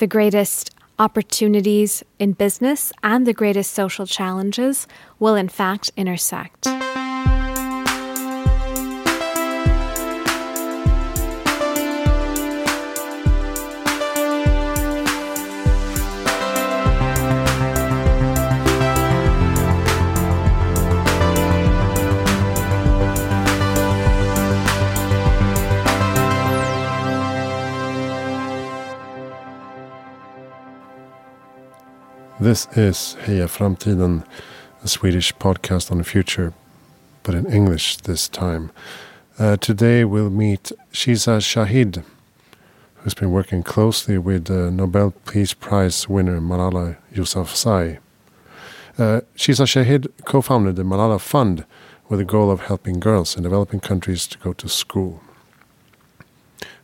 the greatest opportunities in business and the greatest social challenges will in fact intersect. This is Heja Framtiden, a Swedish podcast on the future, but in English this time. Uh, today we'll meet Shiza Shahid, who's been working closely with the Nobel Peace Prize winner Malala Yousafzai. Uh, Shiza Shahid co founded the Malala Fund with the goal of helping girls in developing countries to go to school.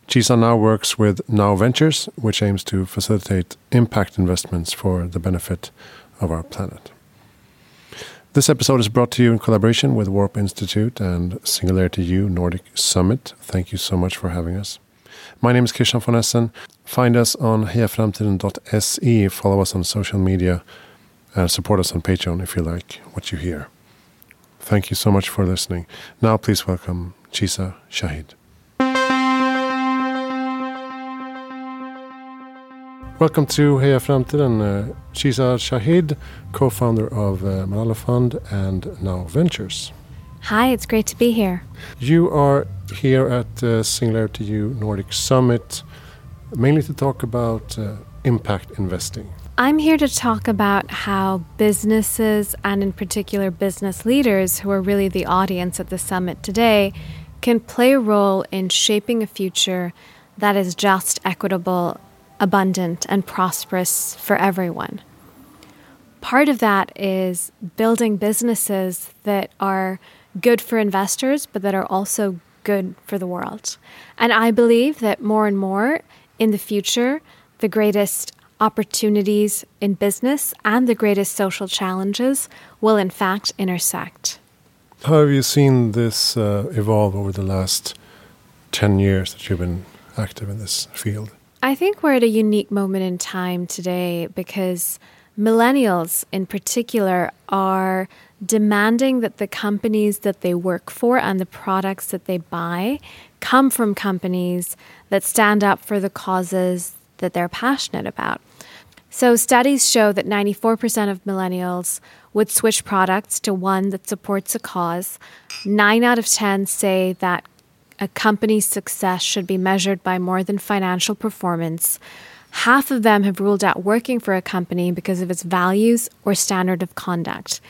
Shiza now works with Now Ventures, which aims to facilitate impact investments for the benefit of our planet. This episode is brought to you in collaboration with Warp Institute and Singularity U Nordic Summit. Thank you so much for having us. My name is Christian von Essen. Find us on hejaframtiden.se, follow us on social media, and support us on Patreon if you like what you hear. Thank you so much for listening. Now, please welcome Shiza Shahid. Welcome to Heja Framtiden. Uh, Shiza Shahid, co-founder of uh, Malala Fund and Now Ventures. Hi, it's great to be here. You are here at uh, Singularity U Nordic Summit, mainly to talk about uh, impact investing. I'm here to talk about how businesses, and in particular business leaders, who are really the audience at the summit today, can play a role in shaping a future that is just, equitable, abundant and prosperous for everyone. Part of that is building businesses that are good for investors, but that are also good for the world. And I believe that more and more in the future, the greatest opportunities in business and the greatest social challenges will in fact intersect. How have you seen this uh, evolve over the last 10 years that you've been active in this field? I think we're at a unique moment in time today because millennials in particular are demanding that the companies that they work for and the products that they buy come from companies that stand up for the causes that they're passionate about. So, studies show that 94% of millennials would switch products to one that supports a cause. Nine out of 10 say that a company's success should be measured by more than financial performance, half of them have ruled out working for a company because of its values or standard of conduct.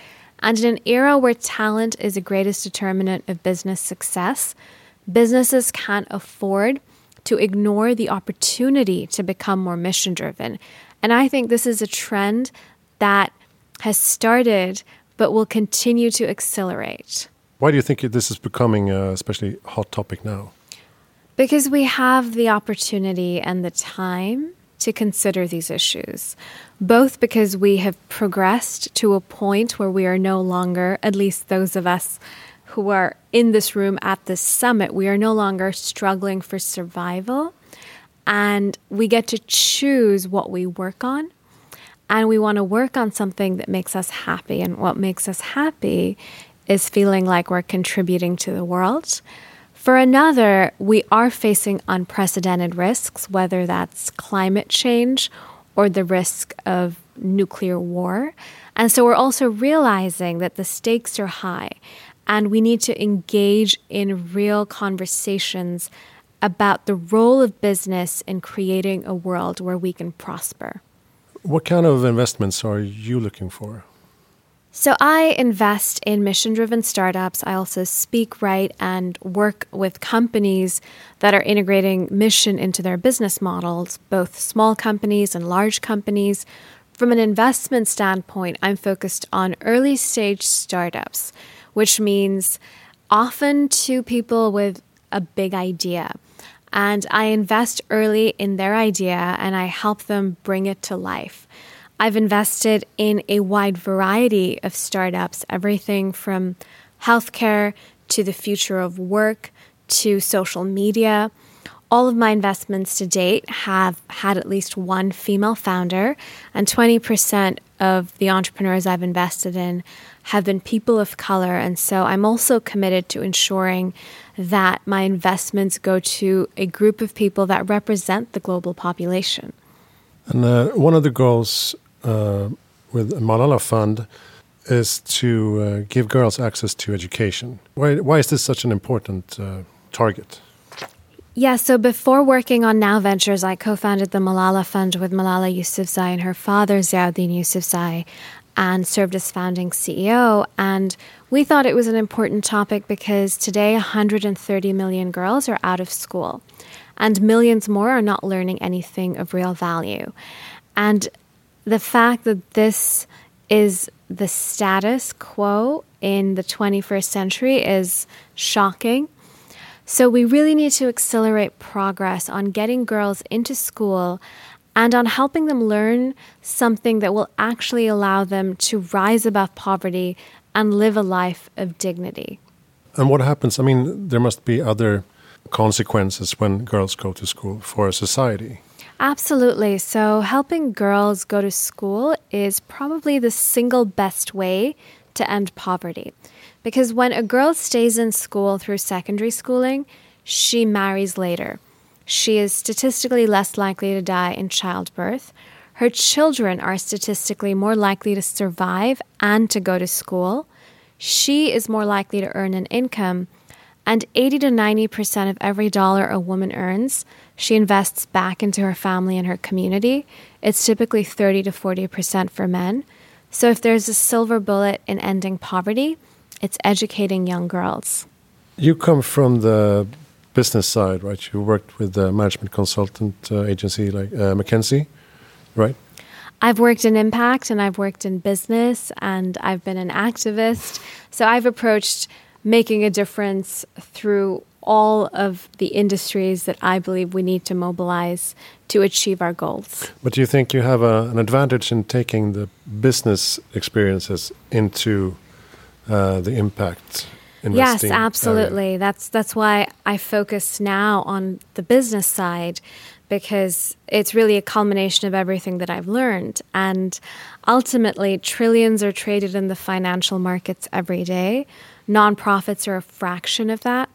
And in an era where talent is the greatest determinant of business success, businesses can't afford to ignore the opportunity to become more mission driven. And I think this is a trend that has started but will continue to accelerate. Why do you think this is becoming a especially hot topic now? Because we have the opportunity and the time to consider these issues, both because we have progressed to a point where we are no longer, at least those of us who are in this room at this summit, we are no longer struggling for survival. And we get to choose what we work on. And we want to work on something that makes us happy. And what makes us happy is feeling like we're contributing to the world. For another, we are facing unprecedented risks, whether that's climate change or the risk of nuclear war. And so we're also realizing that the stakes are high and we need to engage in real conversations about the role of business in creating a world where we can prosper. What kind of investments are you looking for? So I invest in mission driven startups. I also speak, write, and work with companies that are integrating mission into their business models, both small companies and large companies. From an investment standpoint, I'm focused on early stage startups, which means often two people with a big idea. And I invest early in their idea and I help them bring it to life. I've invested in a wide variety of startups, everything from healthcare to the future of work to social media, all of my investments to date have had at least one female founder, and 20% of the entrepreneurs I've invested in have been people of color. And so I'm also committed to ensuring that my investments go to a group of people that represent the global population. And uh, one of the goals uh, with Malala Fund is to uh, give girls access to education. Why, why is this such an important uh, target? Yeah, so before working on Now Ventures, I co founded the Malala Fund with Malala Yousafzai and her father, Ziauddin Yousafzai, and served as founding CEO. And we thought it was an important topic because today 130 million girls are out of school, and millions more are not learning anything of real value. And the fact that this is the status quo in the 21st century is shocking so we really need to accelerate progress on getting girls into school and on helping them learn something that will actually allow them to rise above poverty and live a life of dignity. And what happens? I mean, there must be other consequences when girls go to school for society. Absolutely. So, helping girls go to school is probably the single best way to end poverty. Because when a girl stays in school through secondary schooling, she marries later. She is statistically less likely to die in childbirth. Her children are statistically more likely to survive and to go to school. She is more likely to earn an income. And 80 to 90% of every dollar a woman earns, she invests back into her family and her community. It's typically 30 to 40% for men. So if there's a silver bullet in ending poverty, it's educating young girls. You come from the business side, right? You worked with the management consultant uh, agency like uh, McKinsey, right? I've worked in impact and I've worked in business and I've been an activist. So I've approached making a difference through all of the industries that I believe we need to mobilize to achieve our goals. But do you think you have a, an advantage in taking the business experiences into uh, the impact. Yes, absolutely. Area. That's that's why I focus now on the business side because it's really a culmination of everything that I've learned. And ultimately, trillions are traded in the financial markets every day. Nonprofits are a fraction of that.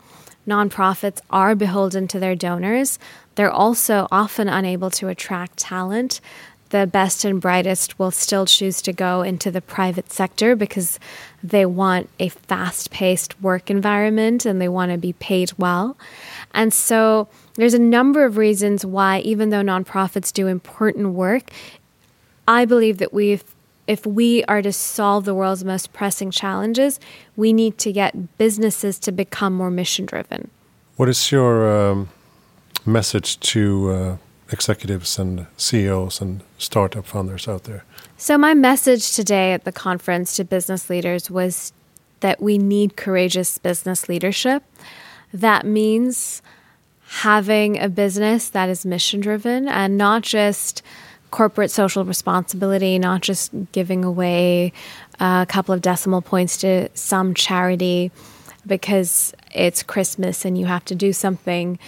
Nonprofits are beholden to their donors. They're also often unable to attract talent the best and brightest will still choose to go into the private sector because they want a fast paced work environment and they want to be paid well. And so there's a number of reasons why, even though nonprofits do important work, I believe that we if we are to solve the world's most pressing challenges, we need to get businesses to become more mission driven. What is your um, message to uh, executives and CEOs and startup founders out there? So, my message today at the conference to business leaders was that we need courageous business leadership. That means having a business that is mission driven and not just corporate social responsibility, not just giving away a couple of decimal points to some charity because it's Christmas and you have to do something,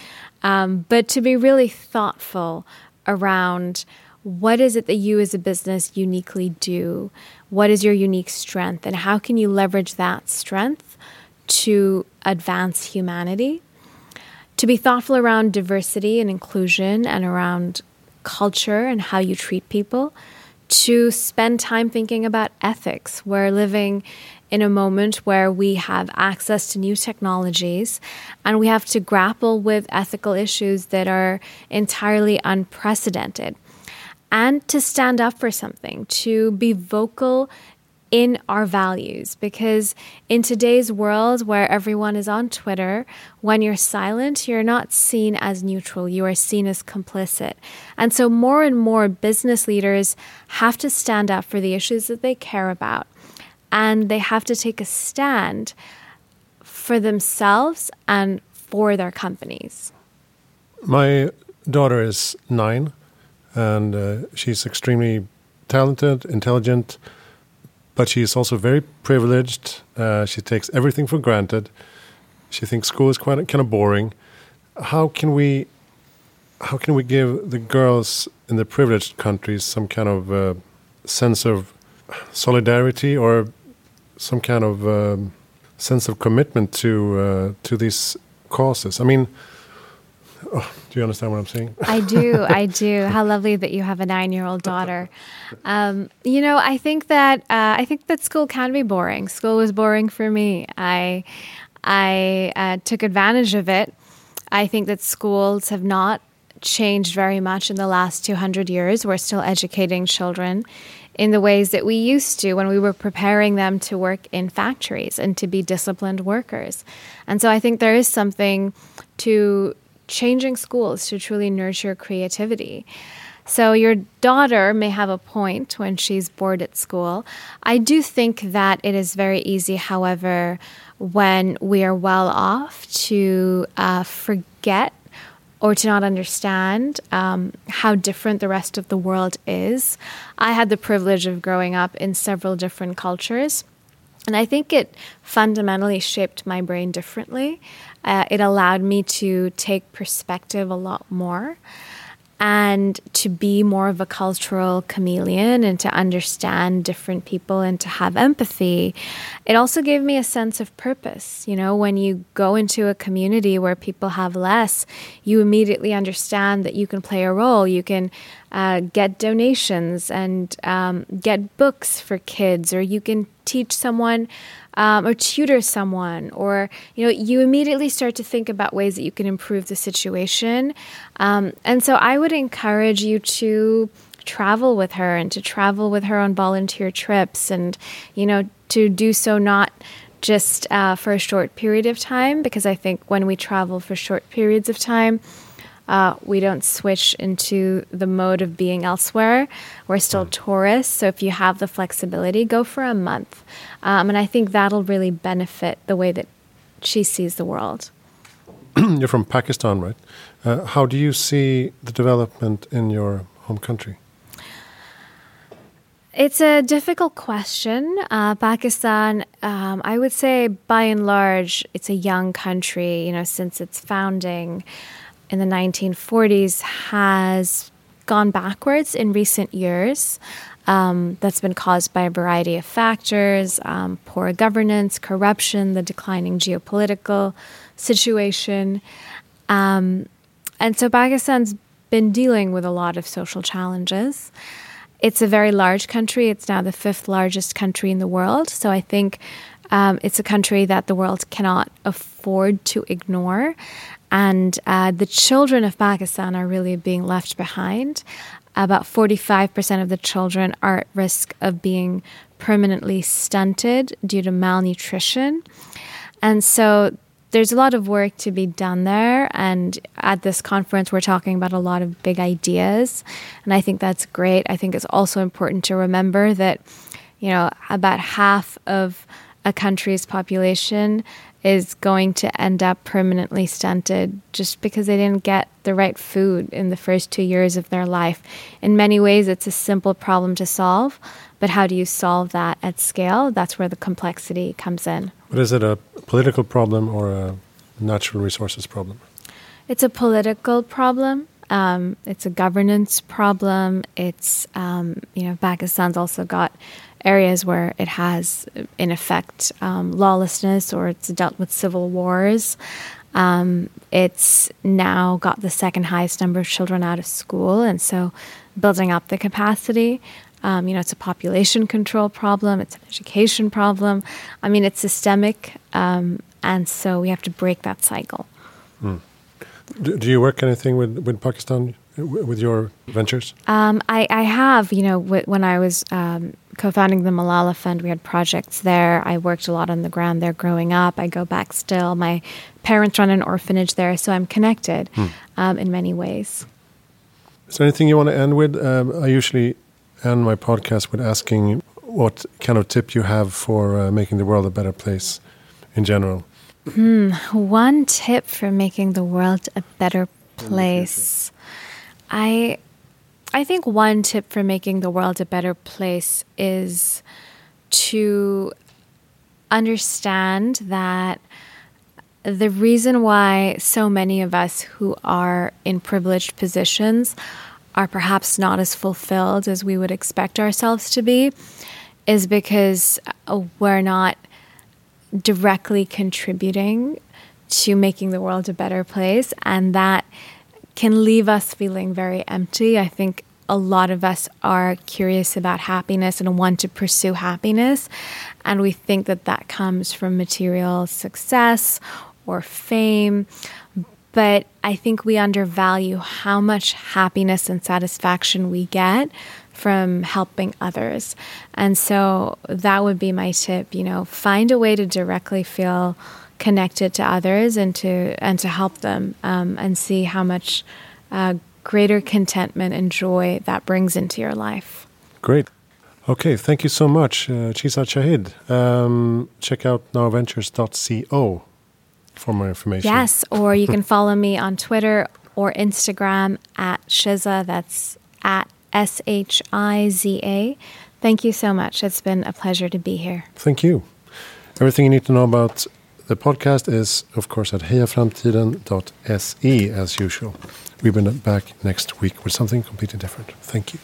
um, but to be really thoughtful around what is it that you as a business uniquely do? What is your unique strength? And how can you leverage that strength to advance humanity? To be thoughtful around diversity and inclusion and around culture and how you treat people. To spend time thinking about ethics. We're living in a moment where we have access to new technologies and we have to grapple with ethical issues that are entirely unprecedented. And to stand up for something, to be vocal in our values. Because in today's world where everyone is on Twitter, when you're silent, you're not seen as neutral, you are seen as complicit. And so, more and more business leaders have to stand up for the issues that they care about and they have to take a stand for themselves and for their companies. My daughter is nine, and uh, she's extremely talented, intelligent, but she's also very privileged. Uh, she takes everything for granted. She thinks school is quite kind of boring. How can we how can we give the girls in the privileged countries some kind of uh, sense of solidarity or some kind of um, sense of commitment to uh, to these causes? I mean, oh, do you understand what I'm saying? I do. I do. How lovely that you have a nine-year-old daughter. Um, you know, I think that uh, I think that school can be boring. School was boring for me. I I uh, took advantage of it. I think that schools have not changed very much in the last 200 years. We're still educating children in the ways that we used to when we were preparing them to work in factories and to be disciplined workers. And so I think there is something to changing schools to truly nurture creativity. So your daughter may have a point when she's bored at school. I do think that it is very easy, however, when we are well off to uh, forget or to not understand um, how different the rest of the world is. I had the privilege of growing up in several different cultures. And I think it fundamentally shaped my brain differently. Uh, it allowed me to take perspective a lot more and to be more of a cultural chameleon and to understand different people and to have empathy. It also gave me a sense of purpose. You know, when you go into a community where people have less, you immediately understand that you can play a role. You can uh, get donations and um, get books for kids, or you can teach someone um, or tutor someone, or you know, you immediately start to think about ways that you can improve the situation. Um, and so, I would encourage you to travel with her and to travel with her on volunteer trips, and you know, to do so not just uh, for a short period of time, because I think when we travel for short periods of time, uh, we don't switch into the mode of being elsewhere. We're still mm. tourists. So if you have the flexibility, go for a month. Um, and I think that'll really benefit the way that she sees the world. You're from Pakistan, right? Uh, how do you see the development in your home country? It's a difficult question. Uh, Pakistan, um, I would say by and large, it's a young country, you know, since its founding in the 1940s has gone backwards in recent years. Um, that's been caused by a variety of factors um, poor governance, corruption, the declining geopolitical situation. Um, and so Pakistan's been dealing with a lot of social challenges. It's a very large country. It's now the fifth largest country in the world. So I think um, it's a country that the world cannot afford to ignore. And uh, the children of Pakistan are really being left behind. About 45% of the children are at risk of being permanently stunted due to malnutrition. And so there's a lot of work to be done there. And at this conference, we're talking about a lot of big ideas. And I think that's great. I think it's also important to remember that, you know, about half of a country's population is going to end up permanently stunted just because they didn't get the right food in the first two years of their life. In many ways, it's a simple problem to solve, but how do you solve that at scale? That's where the complexity comes in. But is it a political problem or a natural resources problem? It's a political problem. Um, it's a governance problem. It's, um, you know, Pakistan's also got areas where it has, in effect, um, lawlessness or it's dealt with civil wars. Um, it's now got the second highest number of children out of school, and so building up the capacity. Um, you know, it's a population control problem, it's an education problem. I mean, it's systemic, um, and so we have to break that cycle. Mm. Do, do, you work anything with, with Pakistan with your ventures? Um, I, I, have. You know, when I was um, co-founding the Malala Fund, we had projects there. I worked a lot on the ground there growing up. I go back still. My parents run an orphanage there, so I'm connected hmm. um, in many ways. Is there anything you want to end with? Um, I usually end my podcast with asking what kind of tip you have for uh, making the world a better place in general. Hmm. One tip for making the world a better place. I I think one tip for making the world a better place is to understand that the reason why so many of us who are in privileged positions are perhaps not as fulfilled as we would expect ourselves to be is because we're not directly contributing to making the world a better place. And that can leave us feeling very empty. I think a lot of us are curious about happiness and want to pursue happiness. And we think that that comes from material success or fame. But I think we undervalue how much happiness and satisfaction we get from helping others. And so that would be my tip, you know, find a way to directly feel connected to others and to and to help them um, and see how much uh, greater contentment and joy that brings into your life. Great. Okay, thank you so much, uh, Shiza Shahid. Um, check out nowventures.co for more information. Yes, or you can follow me on Twitter or Instagram at Shiza. That's at S H I Z A. Thank you so much. It's been a pleasure to be here. Thank you. Everything you need to know about the podcast is, of course, at hejaframtiden.se as usual. We'll be back next week with something completely different. Thank you.